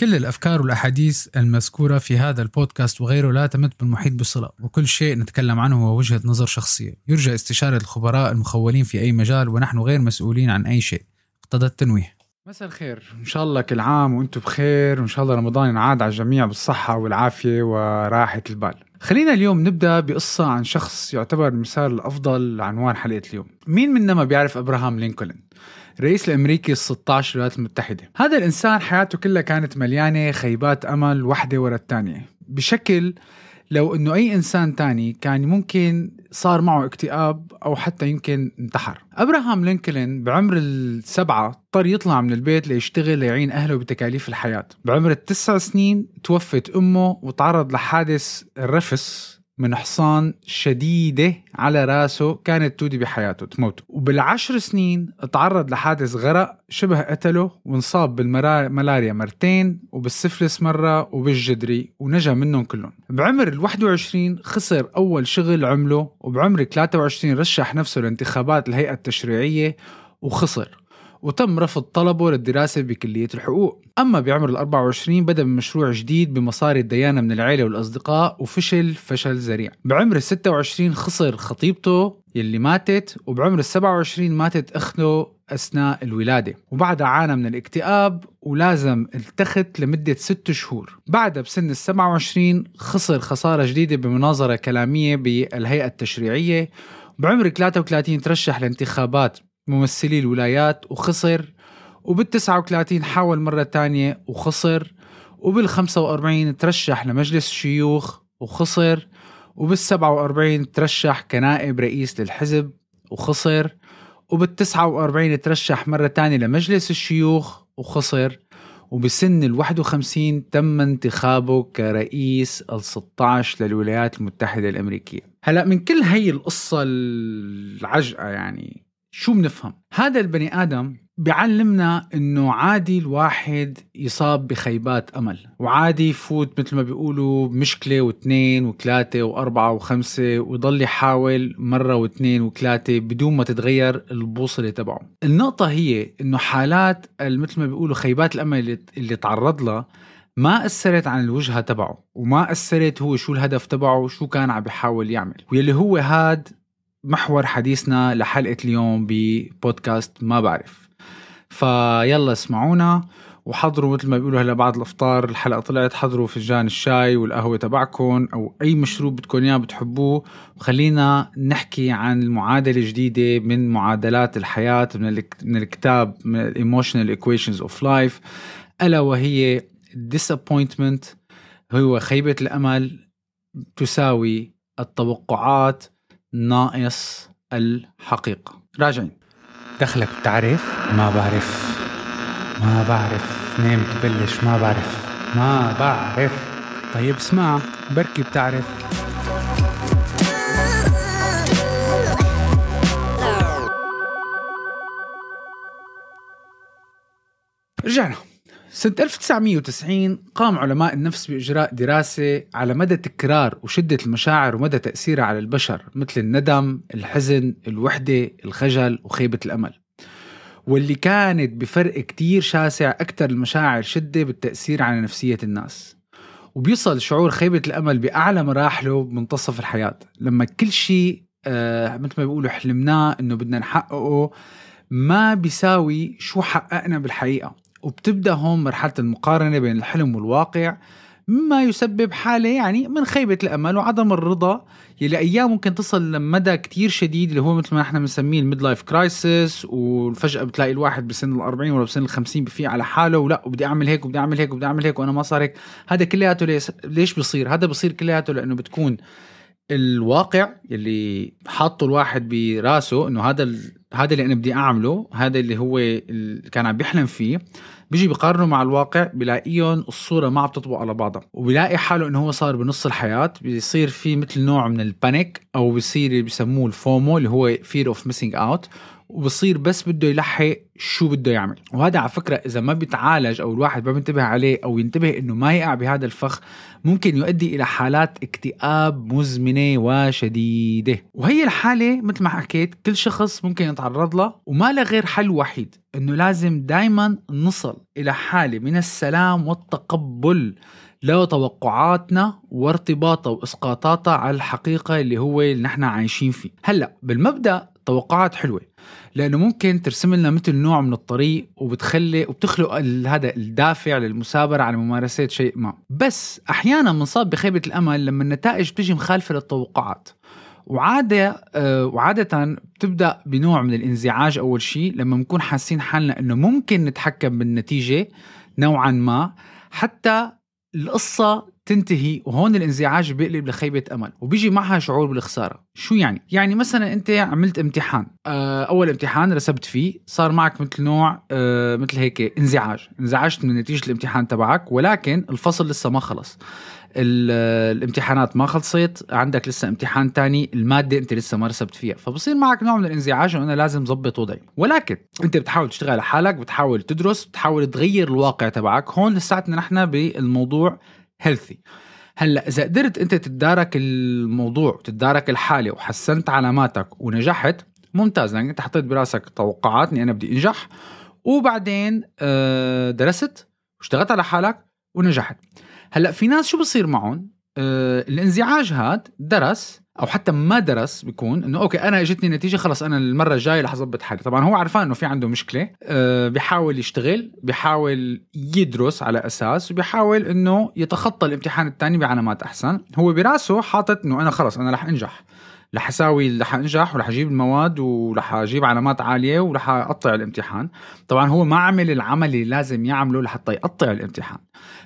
كل الأفكار والأحاديث المذكورة في هذا البودكاست وغيره لا تمت بالمحيط بصلة وكل شيء نتكلم عنه هو وجهة نظر شخصية. يرجى استشارة الخبراء المخولين في أي مجال ونحن غير مسؤولين عن أي شيء. اقتضى التنويه. مساء الخير. إن شاء الله كل عام وأنتم بخير وإن شاء الله رمضان ينعاد على الجميع بالصحة والعافية وراحة البال. خلينا اليوم نبدأ بقصة عن شخص يعتبر المثال الافضل لعنوان حلقة اليوم. مين منا ما بيعرف أبراهام لينكولن؟ الرئيس الأمريكي ال 16 للولايات المتحدة. هذا الإنسان حياته كلها كانت مليانة خيبات أمل واحدة ورا الثانية بشكل لو إنه أي إنسان تاني كان ممكن صار معه اكتئاب أو حتى يمكن انتحر. أبراهام لينكولن بعمر السبعة اضطر يطلع من البيت ليشتغل ليعين أهله بتكاليف الحياة. بعمر التسع سنين توفت أمه وتعرض لحادث الرفس من حصان شديدة على راسه كانت تودي بحياته تموته وبالعشر سنين تعرض لحادث غرق شبه قتله وانصاب بالملاريا مرتين وبالسفلس مرة وبالجدري ونجا منهم كلهم. بعمر ال 21 خسر أول شغل عمله وبعمر 23 رشح نفسه لانتخابات الهيئة التشريعية وخسر. وتم رفض طلبه للدراسة بكلية الحقوق. أما بعمر ال 24 بدأ بمشروع جديد بمصاري الديانة من العيلة والأصدقاء وفشل فشل ذريع. بعمر ال 26 خسر خطيبته يلي ماتت وبعمر ال 27 ماتت أخته أثناء الولادة. وبعدها عانى من الاكتئاب ولازم التخت لمدة ست شهور. بعدها بسن ال 27 خسر خسارة جديدة بمناظرة كلامية بالهيئة التشريعية. بعمر 33 ترشح لانتخابات ممثلي الولايات وخسر وبال 39 حاول مرة تانية وخسر وبال 45 ترشح لمجلس الشيوخ وخسر وبال 47 ترشح كنائب رئيس للحزب وخسر وبال 49 ترشح مرة تانية لمجلس الشيوخ وخسر وبسن ال 51 تم انتخابه كرئيس ال 16 للولايات المتحدة الأمريكية. هلأ من كل هي القصة العجقة يعني شو بنفهم هذا البني آدم بيعلمنا إنه عادي الواحد يصاب بخيبات أمل وعادي يفوت مثل ما بيقولوا بمشكله واثنين وثلاثة وأربعة وخمسة ويضل يحاول مرة واثنين وثلاثة بدون ما تتغير البوصلة تبعه. النقطة هي إنه حالات مثل ما بيقولوا خيبات الأمل اللي, تعرض لها ما أثرت عن الوجهة تبعه وما أثرت هو شو الهدف تبعه وشو كان عم بيحاول يعمل واللي هو هاد محور حديثنا لحلقة اليوم ببودكاست ما بعرف. فيلا اسمعونا وحضروا مثل ما بيقولوا هلا بعد الأفطار. الحلقة طلعت حضروا فنجان الشاي والقهوة تبعكم أو أي مشروب بدكم إياه بتحبوه. وخلينا نحكي عن المعادلة الجديدة من معادلات الحياة من الكتاب من Emotional Equations of Life. ألا وهي disappointment هو خيبة الأمل تساوي التوقعات ناقص الحقيقة. راجعين. دخلك بتعرف ما بعرف. ما بعرف. نام تبلش. ما بعرف. ما بعرف. طيب اسمع. بركي بتعرف. رجعنا. سنة 1990 قام علماء النفس بإجراء دراسة على مدى تكرار وشدة المشاعر ومدى تأثيرها على البشر مثل الندم، الحزن، الوحدة، الخجل وخيبة الأمل. واللي كانت بفرق كتير شاسع أكثر المشاعر شدة بالتأثير على نفسية الناس. وبيصل شعور خيبة الأمل بأعلى مراحله بمنتصف الحياة لما كل شيء آه مثل ما بيقولوا حلمناه إنه بدنا نحققه ما بيساوي شو حققنا بالحقيقة. وبتبدأ هون مرحلة المقارنة بين الحلم والواقع مما يسبب حالة يعني من خيبة الأمل وعدم الرضا يلي أيام ممكن تصل لمدى كتير شديد اللي هو مثل ما إحنا بنسميه ال midlife crisis وفجأة بتلاقي الواحد بسن ال 40 ولا بسن ال 50 بفيق على حاله ولا وبدي أعمل هيك وبدي أعمل هيك وبدي أعمل هيك وأنا ما صار هيك هذا كلياته ليش, ليش بصير؟ هذا بصير كلياته لأنه بتكون الواقع اللي حاطه الواحد براسه إنه هذا هذا اللي أنا بدي أعمله هذا اللي هو اللي كان عم بيحلم فيه بيجي بقارنه مع الواقع بلاقيهم الصورة ما عم تطبق على بعضها. وبيلاقي حاله إنه هو صار بنص الحياة بيصير في مثل نوع من البانيك أو بيصير اللي بيسموه الفومو اللي هو fear of missing out. وبصير بس بده يلحق شو بده يعمل. وهذا على فكرة إذا ما بيتعالج أو الواحد ما بينتبه عليه أو ينتبه إنه ما يقع بهذا الفخ ممكن يؤدي إلى حالات اكتئاب مزمنة وشديدة. وهي الحالة مثل ما حكيت كل شخص ممكن يتعرض لها وما لها غير حل وحيد إنه لازم دايما نصل إلى حالة من السلام والتقبل لتوقعاتنا وارتباطها وإسقاطاتها على الحقيقة اللي هو اللي نحن عايشين فيه. هلأ بالمبدأ توقعات حلوة لأنه ممكن ترسم لنا مثل نوع من الطريق وبتخلي وبتخلق هذا الدافع للمثابرة على ممارسة شيء ما. بس أحيانا بنصاب بخيبة الأمل لما النتائج بتجي مخالفه للتوقعات وعادة آه وعادة بتبدأ بنوع من الانزعاج أول شيء لما بنكون حاسين حالنا إنه ممكن نتحكم بالنتيجة نوعا ما. حتى القصة تنتهي وهون الانزعاج بيقلب لخيبة أمل وبيجي معها شعور بالخسارة. شو يعني؟ يعني مثلا أنت عملت امتحان آه، أول امتحان رسبت فيه صار معك مثل نوع آه، مثل هيك انزعاج. انزعجت من نتيجة الامتحان تبعك ولكن الفصل لسه ما خلص. الامتحانات ما خلصت عندك لسه امتحان تاني المادة أنت لسه ما رسبت فيها. فبصير معك نوع من الانزعاج انه أنا لازم ظبط وضعي. ولكن أنت بتحاول تشتغل على حالك بتحاول تدرس بتحاول تغير الواقع تبعك. هون لساتنا نحن بالموضوع هيلثي هلا إذا قدرت أنت تتدارك الموضوع وتتدارك الحالة وحسنت علاماتك ونجحت ممتاز. لأنك أنت حطيت براسك توقعات إني أنا بدي أنجح. وبعدين آه، درست واشتغلت على حالك ونجحت. هلا في ناس شو بصير معهم؟ آه الانزعاج هاد درس أو حتى ما درس بيكون إنه أوكي أنا إجتني نتيجة خلص أنا المرة الجاية رح أظبط حالي. طبعا هو عرفان إنه في عنده مشكلة آه بيحاول يشتغل بيحاول يدرس على أساس وبيحاول إنه يتخطى الامتحان الثاني بعلامات أحسن. هو براسه حاطط إنه أنا خلص أنا رح أنجح. رح أساوي رح أنجح ورح أجيب المواد ورح أجيب علامات عالية ورح أقطع الامتحان. طبعا هو ما عمل العمل اللي لازم يعمله لحتى يقطع الامتحان.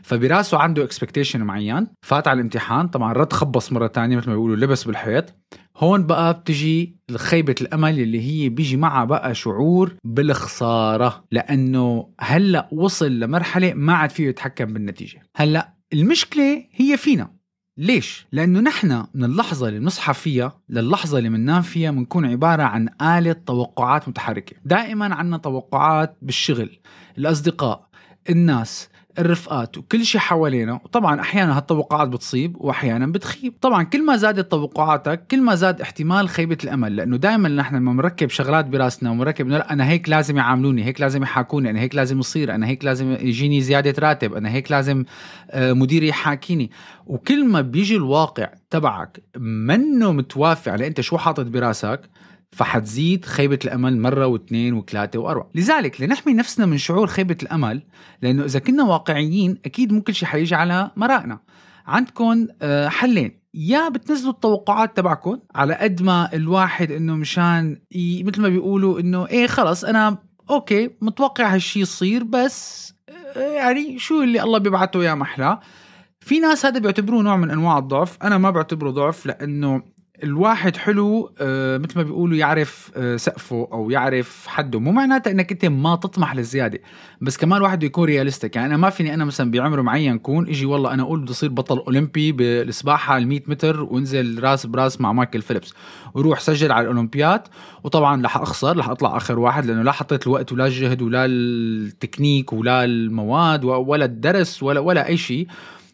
فبراسه عنده اكسبكتيشن معين فات على الامتحان طبعا رد خبص مرة تانية مثل ما بيقولوا لبس بالحيط. هون بقى بتجي خيبة الأمل اللي هي بيجي معها بقى شعور بالخسارة. لأنه هلأ وصل لمرحلة ما عاد فيه يتحكم بالنتيجة. هلأ المشكلة هي فينا. ليش؟ لأنه نحن من اللحظة اللي بنصحى فيها للحظة اللي بننام فيها بنكون عبارة عن آلة توقعات متحركة دائما عنا توقعات بالشغل الأصدقاء الناس الرفقات وكل شيء حوالينا. وطبعا أحيانا هالتوقعات بتصيب واحيانا بتخيب. طبعا كل ما زادت توقعاتك كل ما زاد احتمال خيبة الأمل. لأنه دائما نحن لما بنركب شغلات براسنا ومركب أنا هيك لازم يعاملوني هيك لازم يحاكوني أنا هيك لازم يصير أنا هيك لازم يجيني زيادة راتب أنا هيك لازم آه، مديري يحاكيني. وكل ما بيجي الواقع تبعك منه متوافق على أنت شو حاطط براسك فحتزيد خيبة الأمل مرة واثنين وثلاثة وأربعة. لذلك لنحمي نفسنا من شعور خيبة الأمل لأنه إذا كنا واقعيين أكيد مو كل شيء حيجي على مرائنا. عندكم آه، حلين. يا بتنزلوا التوقعات تبعكم على قد ما الواحد إنه مشان مثل ما بيقولوا إنه إيه خلص أنا أوكي متوقع هالشي يصير بس آه، يعني شو اللي الله بيبعته يا محلى في ناس هذا بيعتبروه نوع من أنواع الضعف. أنا ما بعتبره ضعف لأنه الواحد حلو آه، مثل ما بيقولوا يعرف آه، سقفه أو يعرف حده. مو معناتها إنك أنت ما تطمح للزيادة بس كمان الواحد بده يكون realistic يعني أنا ما فيني أنا مثلا بعمر معين كون إجي والله أنا أقول بدي أصير بطل أولمبي بالسباحة ال 100 متر وأنزل راس براس مع مايكل فيليبس. وروح سجل على الأولمبياد وطبعا رح أخسر رح أطلع آخر واحد لأنه لا حطيت الوقت ولا الجهد ولا التكنيك ولا المواد ولا الدرس ولا ولا أي شيء.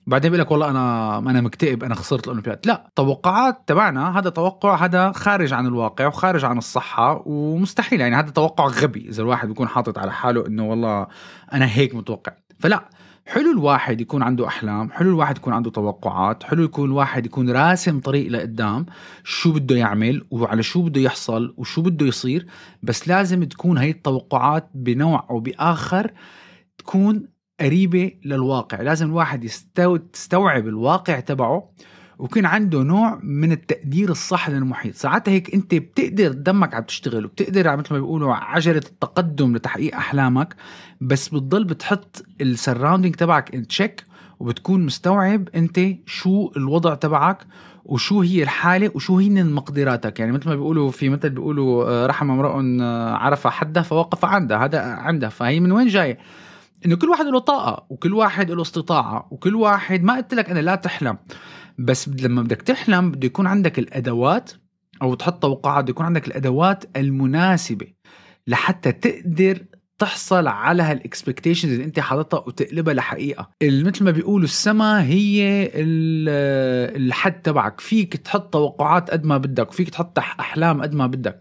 بعدين بيقول لك والله أنا أنا مكتئب أنا خسرت الأولمبياد. لا توقعات تبعنا هذا توقع هذا خارج عن الواقع وخارج عن الصحة ومستحيل. يعني هذا توقع غبي إذا الواحد بيكون حاطط على حاله إنه والله أنا هيك متوقع. فلا حلو الواحد يكون عنده أحلام حلو الواحد يكون عنده توقعات حلو يكون الواحد يكون راسم طريق لقدام شو بده يعمل وعلى شو بده يحصل وشو بده يصير. بس لازم تكون هي التوقعات بنوع أو باخر تكون قريبة للواقع. لازم الواحد يستوعب الواقع تبعه ويكون عنده نوع من التقدير الصح للمحيط. ساعتها هيك انت بتقدر دمك عم تشتغل وبتقدر مثل ما بيقولوا عجلة التقدم لتحقيق أحلامك بس بتضل بتحط ال surrounding تبعك in check وبتكون مستوعب انت شو الوضع تبعك وشو هي الحالة وشو هي مقدراتك. يعني مثل ما بيقولوا في مثل بيقولوا آه، رحم امرؤ آه، عرف حده فوقف عنده هذا عنده فهي من وين جاي إنه كل واحد له طاقة وكل واحد له استطاعة وكل واحد ما قلت لك أنا لا تحلم بس لما بدك تحلم بده يكون عندك الأدوات أو تحط توقعات بده يكون عندك الأدوات المناسبة لحتى تقدر تحصل على هالاكسبكتيشنز اللي أنت حاططها وتقلبها لحقيقة. مثل ما بيقولوا السما هي الحد تبعك. فيك تحط توقعات قد ما بدك فيك تحط أحلام قد ما بدك.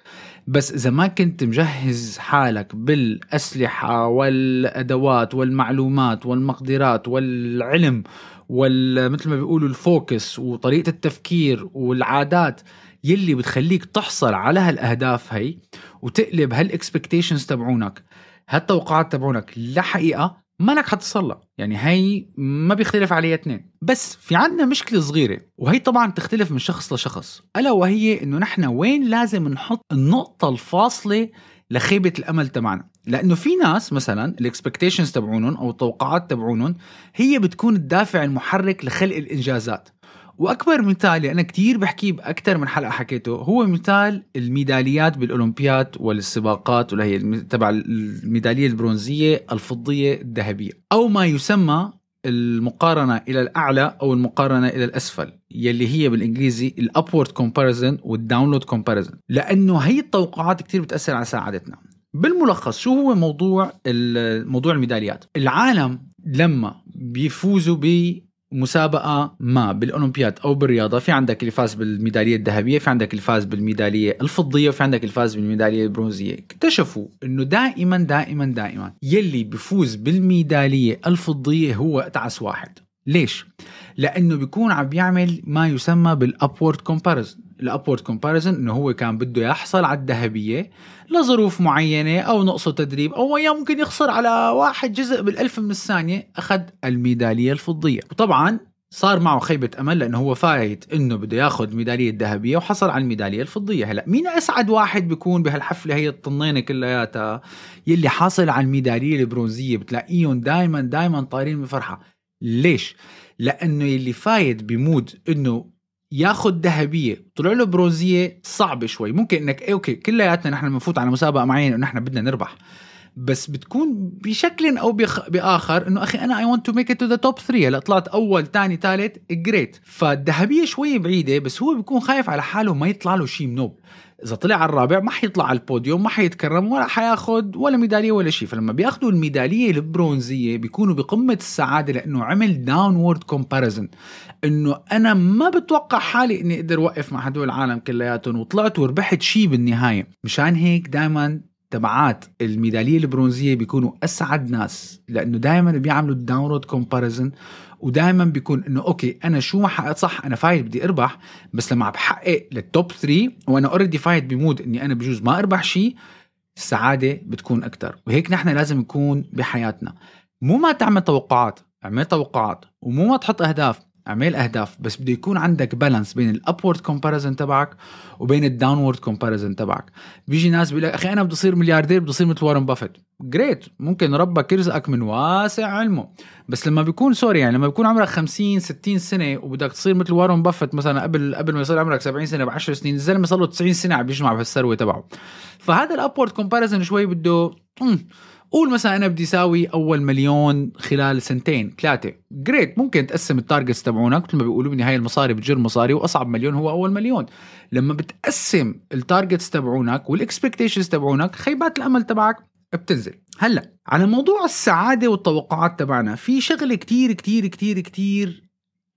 بس إذا ما كنت مجهز حالك بالأسلحة والأدوات والمعلومات والمقدرات والعلم ومثل ما بيقولوا ال focus وطريقة التفكير والعادات يلي بتخليك تحصل على هالأهداف هي وتقلب هال expectations تبعونك هالتوقعات تبعونك لحقيقة مانك حتصل يعني هي ما بيختلف عليها اثنين بس في عندنا مشكلة صغيرة وهي طبعا تختلف من شخص لشخص. ألا وهي إنه نحن وين لازم نحط النقطة الفاصلة لخيبة الأمل تبعنا؟ لأنه في ناس مثلا ال expectations تبعونهم أو التوقعات تبعونهم هي بتكون الدافع المحرك لخلق الإنجازات. وأكبر مثال أنا كثير بحكيه بأكثر من حلقة حكيته هو مثال الميداليات بالأولمبياد والسباقات واللي هي تبع الميدالية البرونزية الفضية الذهبية. أو ما يسمى المقارنة إلى الأعلى أو المقارنة إلى الأسفل يلي هي بالإنجليزي ال upward comparison وال downward comparison لأنه هي التوقعات كتير بتأثر على سعادتنا. بالملخص شو هو موضوع موضوع الميداليات؟ العالم لما بيفوزوا مسابقة ما بالأولمبياد أو بالرياضة. في عندك اللي فاز بالميدالية الذهبية في عندك اللي فاز بالميدالية الفضية وفي عندك اللي فاز بالميدالية البرونزية. اكتشفوا أنه دائما دائما دائما يلي بفوز بالميدالية الفضية هو أتعس واحد. ليش؟ لأنه بيكون عم بيعمل ما يسمى بال upward comparison ال upward comparison إنه هو كان بده يحصل على الذهبية لظروف معينة أو نقصه تدريب أو ممكن يخسر على واحد جزء بالألف من الثانية أخذ الميدالية الفضية. وطبعا صار معه خيبة أمل لأنه هو فايت إنه بده ياخذ الميدالية الذهبية وحصل على الميدالية الفضية. هلأ مين أسعد واحد بيكون بهالحفلة هي الطنينة كلياتها يلي حاصل على الميدالية البرونزية؟ بتلاقيهم دائما دائما طايرين بفرحة. ليش؟ لأنه يلي فايت ب mood إنه ياخذ ذهبية. طلع له برونزية صعبة شوي. ممكن انك إيه okay كلياتنا نحن بنفوت على مسابقة معينة ونحن بدنا نربح. بس بتكون بشكل أو بخ... بآخر إنه أخي أنا I want to make it to the top 3 هلأ طلعت أول ثاني ثالث great فالذهبية شوي بعيدة بس هو بيكون خايف على حاله ما يطلع له شيء منوب. إذا طلع على الرابع ما حيطلع على البوديوم ما حيتكرم ولا حياخد ولا ميدالية ولا شيء فلما بياخذوا الميدالية البرونزية بيكونوا بقمة السعادة لأنه عمل downward comparison إنه أنا ما بتوقع حالي إني أقدر أوقف مع هدول العالم كلياتهم وطلعت وربحت شيء بالنهاية. مشان هيك دائما تبعات الميدالية البرونزية بيكونوا أسعد ناس لأنه دائما بيعملوا ال downward comparison ودائما بيكون إنه okay أنا شو ما حققت صح أنا فايت بدي أربح بس لما بحقق لل top 3 وأنا already فايت ب mood إني أنا بجوز ما أربح شيء السعادة بتكون أكثر وهيك نحن لازم نكون بحياتنا. مو ما تعمل توقعات اعمل توقعات ومو ما تحط أهداف. اعمل اهداف بس بده يكون عندك balance بين ال upward comparison تبعك وبين ال downward comparison تبعك. بيجي ناس بيقول لك أخي أنا بدي أصير ملياردير بدي أصير مثل وارن بافيت great ممكن ربك يرزقك من واسع علمه. بس لما بيكون sorry يعني لما بيكون عمرك 50 60 سنة وبدك تصير مثل وارن بافيت مثلا قبل قبل ما يصير عمرك 70 سنة ب 10 سنين الزلمه صار له 90 سنة عم بيجمع بهالثروة تبعه. فهذا ال upward comparison شوي بده قول مثلا أنا بدي اساوي أول مليون خلال سنتين ثلاثة. great ممكن تقسم ال targets تبعونك. مثل ما بيقولوا بالنهاية المصاري بتجر مصاري وأصعب مليون هو أول مليون. لما بتقسم ال targets تبعونك وال expectations تبعونك خيبات الأمل تبعك بتنزل. هلأ على موضوع السعادة والتوقعات تبعنا في شغلة كتير كتير كتير كتير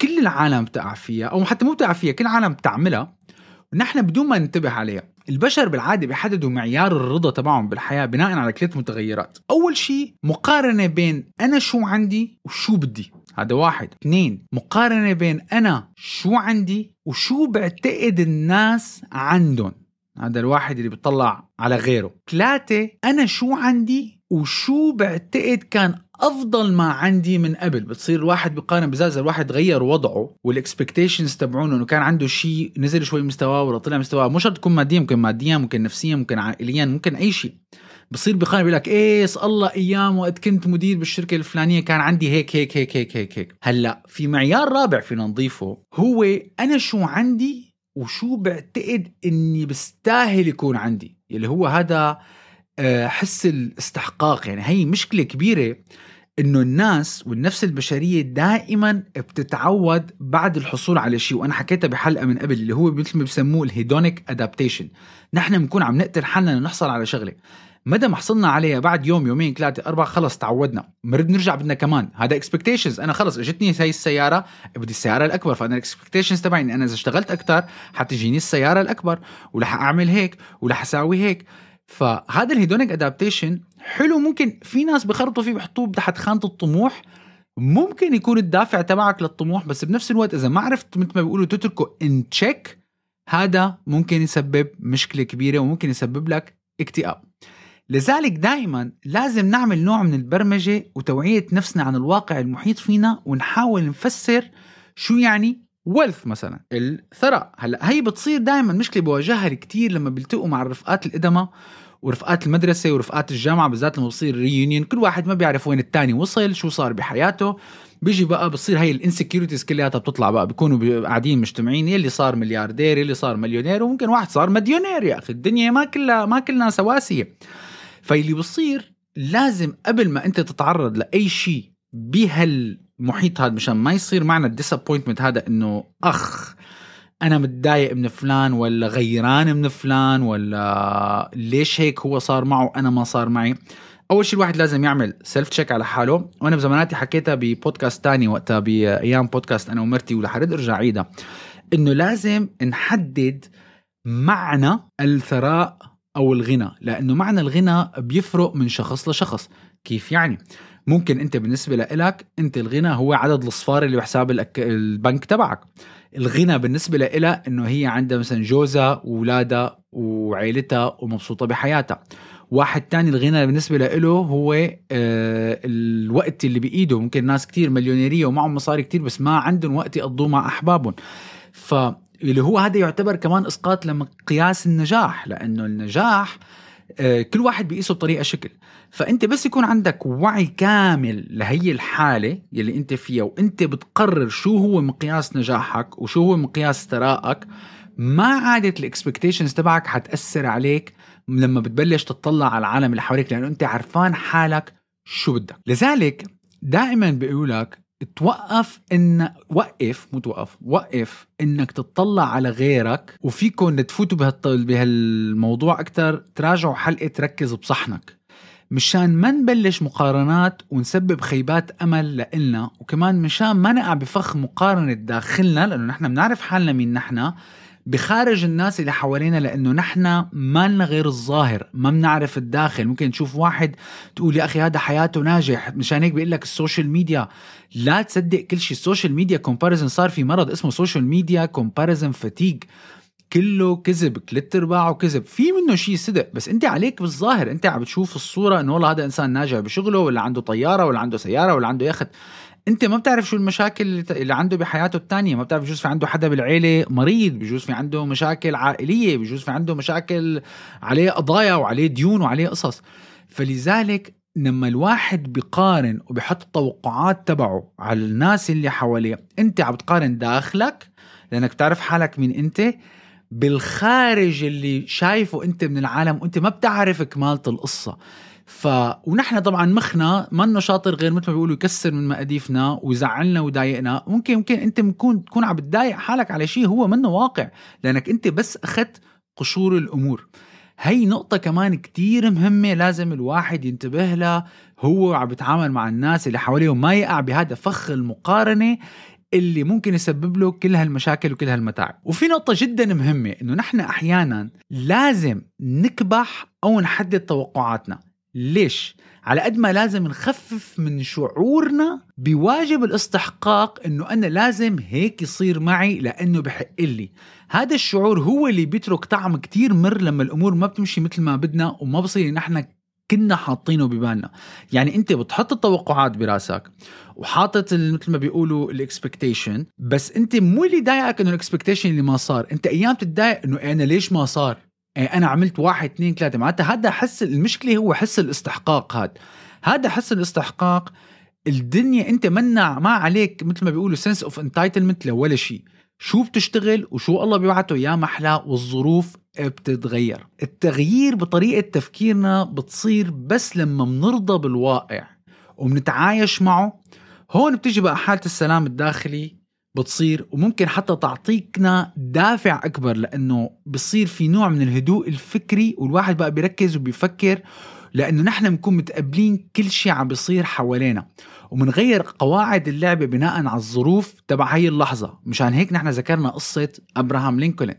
كل العالم بتقع فيها أو حتى مو بتقع فيها كل العالم بتعملها ونحن بدون ما ننتبه عليها. البشر بالعادة بيحددوا معيار الرضا تبعهم بالحياة بناء على ثلاث متغيرات أول شيء مقارنة بين أنا شو عندي وشو بدي. هذا واحد. اثنين مقارنة بين أنا شو عندي وشو بعتقد الناس عندهم. هذا الواحد اللي بيطلع على غيره. ثلاثة أنا شو عندي وشو بعتقد كان أفضل ما عندي من قبل. بتصير الواحد بيقارن بزاز الواحد غير وضعه وال expectations تبعونه. إنه كان عنده شيء نزل شوي مستواه ولا طلع مستواه. مو شرط تكون ماديا ممكن ماديا ممكن نفسيا ممكن عائليا ممكن أي شيء. بصير بيقارن بيقول لك إيه الله أيام وقت كنت مدير بالشركة الفلانية كان عندي هيك هيك هيك هيك هيك هيك. هلأ في معيار رابع فينا نضيفه. هو أنا شو عندي وشو بعتقد إني بستاهل يكون عندي. اللي هو هذا آه، حس الاستحقاق. يعني هي مشكلة كبيرة إنه الناس والنفس البشرية دائما بتتعود بعد الحصول على شيء وأنا حكيتها بحلقة من قبل اللي هو مثل ما بسموه ال hedonic adaptation نحن بنكون عم نقتل حالنا لنحصل على شغلة. مدى ما حصلنا عليها بعد يوم يومين ثلاثة أربعة خلص تعودنا. مرد نرجع بدنا كمان. هذا expectations أنا خلص اجتني هاي السيارة بدي السيارة الأكبر. فأنا ال expectations تبعي إني أنا إذا اشتغلت أكثر حتجيني السيارة الأكبر ورح أعمل هيك ورح أساوي هيك. فهذا ال hedonic adaptation حلو ممكن في ناس بخرطوا فيه بحطوه تحت خانة الطموح. ممكن يكون الدافع تبعك للطموح بس بنفس الوقت إذا ما عرفت مثل ما بيقولوا تتركه in check هذا ممكن يسبب مشكلة كبيرة وممكن يسبب لك اكتئاب. لذلك دائما لازم نعمل نوع من البرمجة وتوعية نفسنا عن الواقع المحيط فينا ونحاول نفسر شو يعني wealth مثلا الثراء. هلأ هي بتصير دائما مشكلة بواجهها كثير لما بيلتقوا مع الرفقات القدماء ورفقات المدرسة ورفقات الجامعة بالذات لما بصير reunion كل واحد ما بيعرف وين التاني وصل شو صار بحياته. بيجي بقى بتصير هي ال insecurities كلياتها بتطلع بقى بيكونوا قاعدين مجتمعين يلي صار ملياردير يلي صار مليونير وممكن واحد صار مديونير يا أخي الدنيا ما كلها ما كلنا سواسية. فاللي بصير لازم قبل ما أنت تتعرض لأي شيء بهالمحيط هذا مشان ما يصير معنا ال disappointment هذا إنه أخ أنا متضايق من فلان ولا غيران من فلان ولا ليش هيك هو صار معه أنا ما صار معي. أول شيء الواحد لازم يعمل self check على حاله. وأنا بزماناتي حكيتها ببودكاست تاني وقتها بأيام بودكاست أنا ومرتي ورح رد أرجع عيدها إنه لازم نحدد معنى الثراء أو الغنى لأنه معنى الغنى بيفرق من شخص لشخص. كيف يعني؟ ممكن أنت بالنسبة لك أنت الغنى هو عدد الاصفار اللي بحساب البنك تبعك. الغنى بالنسبة لها إنه هي عندها مثلا جوزها واولادها وعائلتها ومبسوطة بحياتها. واحد تاني الغنى بالنسبة له هو آه الوقت اللي بإيده. ممكن ناس كتير مليونيرية ومعهم مصاري كتير بس ما عندهم وقت يقضوه مع أحبابهم. فاللي هو هذا يعتبر كمان إسقاط لمقياس النجاح لأنه النجاح كل واحد بيقيسه بطريقة شكل. فأنت بس يكون عندك وعي كامل لهي الحالة يلي أنت فيها وأنت بتقرر شو هو مقياس نجاحك وشو هو مقياس ثرائك ما عادة الاكسبكتيشنز تبعك حتأثر عليك لما بتبلش تطلع على العالم اللي حواليك لأنه أنت عرفان حالك شو بدك. لذلك دائما بيقولك توقف إن وقف مو توقف وقف إنك تطلع على غيرك وفيكم تفوتوا بهالموضوع أكثر تراجعوا حلقة ركز بصحنك. مشان ما نبلش مقارنات ونسبب خيبات أمل لإلنا وكمان مشان ما نقع بفخ مقارنة داخلنا لأنه نحن بنعرف حالنا مين نحن بخارج الناس اللي حوالينا لأنه نحن ما لنا غير الظاهر ما بنعرف الداخل. ممكن تشوف واحد تقول يا أخي هذا حياته ناجح مشان هيك بيقول لك ال social media. لا تصدق كل شيء. ال social media comparison صار في مرض اسمه social media comparison fatigue كله كذب ثلاث أرباعه كذب. في منه شيء صدق بس أنت عليك بالظاهر. أنت عم بتشوف الصورة إنه والله هذا إنسان ناجح بشغله ولا عنده طيارة ولا عنده سيارة ولا عنده يخت انت ما بتعرف شو المشاكل اللي عنده بحياته الثانية ما بتعرف بجوز في عنده حدا بالعيلة مريض بجوز في عنده مشاكل عائلية بجوز في عنده مشاكل عليه قضايا وعليه ديون وعليه قصص. فلذلك لما الواحد بيقارن وبيحط التوقعات تبعه على الناس اللي حواليه انت عم بتقارن داخلك لأنك بتعرف حالك مين انت بالخارج اللي شايفه انت من العالم وانت ما بتعرف كمالة القصة. ف ونحن طبعا مخنا منه شاطر غير مثل ما بيقولوا يكسر من مقاديفنا ويزعلنا ويضايقنا. ممكن ممكن أنت ممكن تكون عم بتضايق حالك على شيء هو منه واقع لأنك أنت بس أخذت قشور الأمور. هي نقطة كمان كتير مهمة لازم الواحد ينتبه لها. هو عم بيتعامل مع الناس اللي حواليه وما يقع بهذا فخ المقارنة اللي ممكن يسبب له كل هالمشاكل وكل هالمتاعب. وفي نقطة جدا مهمة إنه نحن أحيانا لازم نكبح أو نحدد توقعاتنا. ليش؟ على قد ما لازم نخفف من شعورنا بواجب الاستحقاق إنه أنا لازم هيك يصير معي لأنه بحق لي. هذا الشعور هو اللي بيترك طعم كتير مر لما الأمور ما بتمشي مثل ما بدنا وما بصير نحن كنا حاطينه ببالنا. يعني أنت بتحط التوقعات براسك وحاطط مثل ما بيقولوا ال expectation بس أنت مو اللي ضايقك إنه ال expectation اللي ما صار. أنت أيام تتضايق إنه أنا ليش ما صار؟ أنا عملت واحد اثنين ثلاثة. معناتها هذا حس المشكلة هو حس الاستحقاق هذا هذا حس الاستحقاق الدنيا أنت منا ما عليك مثل ما بيقولوا sense of entitlement لولا شيء. شو بتشتغل وشو الله بيبعته؟ يا محلى والظروف بتتغير. التغيير بطريقة تفكيرنا بتصير بس لما بنرضى بالواقع وبنتعايش معه. هون بتيجي بقى حالة السلام الداخلي. بتصير وممكن حتى تعطيكنا دافع أكبر لأنه بصير في نوع من الهدوء الفكري والواحد بقى بيركز وبيفكر لأنه نحن بنكون متقبلين كل شيء عم بيصير حوالينا. ومنغير قواعد اللعبة بناء على الظروف تبع هاي اللحظة. مشان هيك نحن ذكرنا قصة أبراهام لينكولن.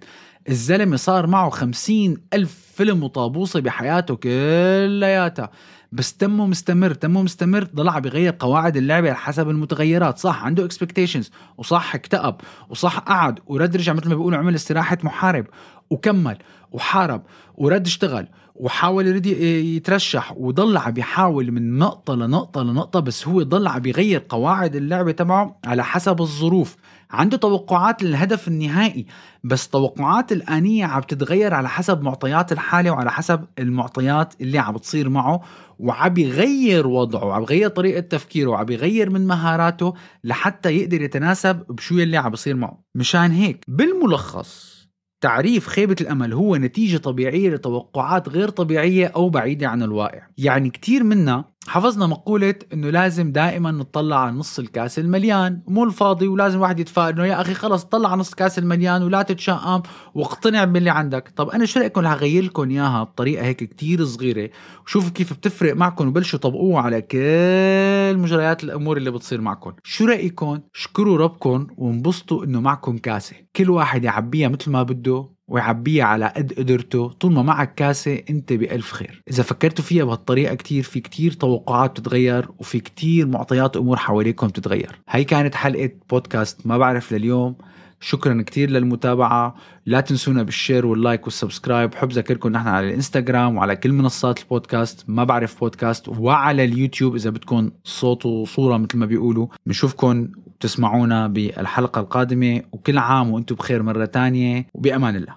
الزلمة صار معه خمسين ألف فيلم وطابوسة بحياته كلياتها. بس تمه مستمر تمه مستمر ضل عم بيغير قواعد اللعبة على حسب المتغيرات صح؟ عنده expectations وصح اكتئب وصح قعد ورد رجع مثل ما بيقولوا عمل استراحة محارب وكمل وحارب ورد اشتغل وحاول يريد يترشح وضل عم يحاول من نقطة لنقطة لنقطة بس هو ضل عم يغير قواعد اللعبة تبعه على حسب الظروف. عنده توقعات للهدف النهائي بس توقعات الآنية عم تتغير على حسب معطيات الحالة وعلى حسب المعطيات اللي عم بتصير معه وعم يغير وضعه وعم يغير طريقة تفكيره وعم يغير من مهاراته لحتى يقدر يتناسب بشو يلي عم بصير معه. مشان هيك بالملخص تعريف خيبة الأمل هو نتيجة طبيعية لتوقعات غير طبيعية أو بعيدة عن الواقع. يعني كتير منا حفظنا مقولة إنه لازم دائما نطلع على نص الكأس المليان. مو الفاضي ولازم الواحد يتفائل إنه يا أخي خلص طلع على نص الكاس المليان ولا تتشائم واقتنع باللي عندك. طب أنا شو رأيكم؟ هغير لكم إياها بطريقة هيك كتير صغيرة. وشوفوا كيف بتفرق معكم وبلشوا طبقوها على كل مجريات الأمور اللي بتصير معكم. شو رأيكم؟ اشكروا ربكم وانبسطوا إنه معكم كأسة. كل واحد يعبيها مثل ما بده ويعبيها على قد قدرته. طول ما معك كاسة انت بألف خير. إذا فكرتوا فيها بهالطريقة كتير في كتير توقعات بتتغير وفي كتير معطيات أمور حواليكم بتتغير. هاي كانت حلقة بودكاست ما بعرف لليوم. شكرا كتير للمتابعة. لا تنسونا بال share وال like وال subscribe. بحب ذكركم نحن على الإنستغرام وعلى كل منصات البودكاست. ما بعرف بودكاست وعلى اليوتيوب إذا بدكم صوت وصورة مثل ما بيقولوا. بنشوفكم تسمعونا بالحلقة القادمة. وكل عام وأنتم بخير مرة تانية. وبأمان الله.